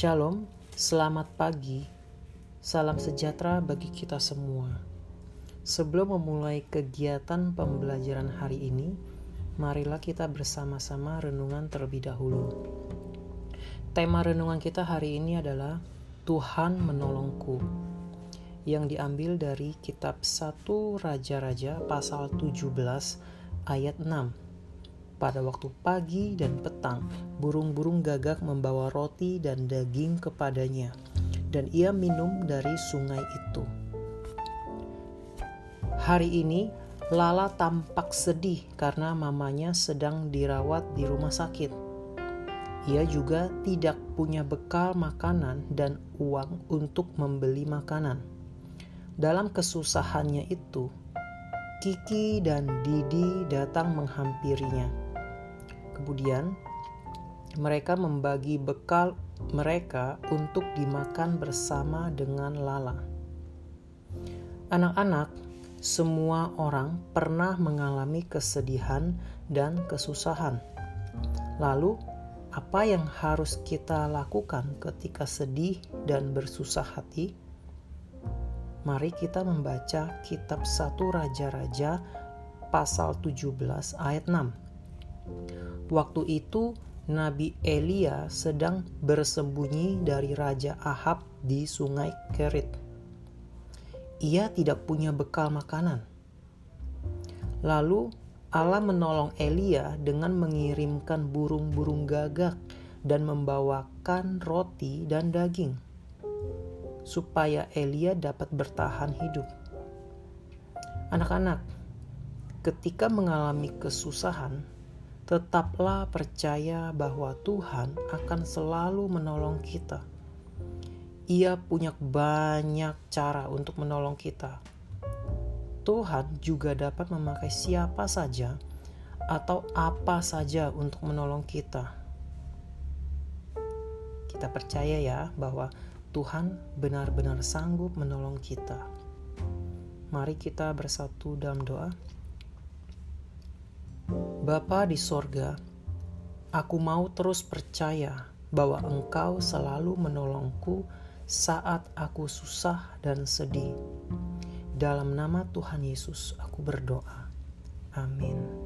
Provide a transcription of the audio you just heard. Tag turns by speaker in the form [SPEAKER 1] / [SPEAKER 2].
[SPEAKER 1] Shalom, selamat pagi, salam sejahtera bagi kita semua. Sebelum memulai kegiatan pembelajaran hari ini, marilah kita bersama-sama renungan terlebih dahulu. Tema renungan kita hari ini adalah Tuhan menolongku yang diambil dari kitab 1 Raja-Raja pasal 17 ayat 6 pada waktu pagi dan petang, burung-burung gagak membawa roti dan daging kepadanya, dan ia minum dari sungai itu. Hari ini, Lala tampak sedih karena mamanya sedang dirawat di rumah sakit. Ia juga tidak punya bekal makanan dan uang untuk membeli makanan. Dalam kesusahannya itu, Kiki dan Didi datang menghampirinya Kemudian mereka membagi bekal mereka untuk dimakan bersama dengan Lala. Anak-anak, semua orang pernah mengalami kesedihan dan kesusahan. Lalu, apa yang harus kita lakukan ketika sedih dan bersusah hati? Mari kita membaca kitab 1 Raja-Raja pasal 17 ayat 6. Waktu itu Nabi Elia sedang bersembunyi dari Raja Ahab di sungai Kerit. Ia tidak punya bekal makanan. Lalu Allah menolong Elia dengan mengirimkan burung-burung gagak dan membawakan roti dan daging supaya Elia dapat bertahan hidup. Anak-anak, ketika mengalami kesusahan, tetaplah percaya bahwa Tuhan akan selalu menolong kita. Ia punya banyak cara untuk menolong kita. Tuhan juga dapat memakai siapa saja atau apa saja untuk menolong kita. Kita percaya ya bahwa Tuhan benar-benar sanggup menolong kita. Mari kita bersatu dalam doa. Bapa di sorga, aku mau terus percaya bahwa Engkau selalu menolongku saat aku susah dan sedih. Dalam nama Tuhan Yesus, aku berdoa. Amin.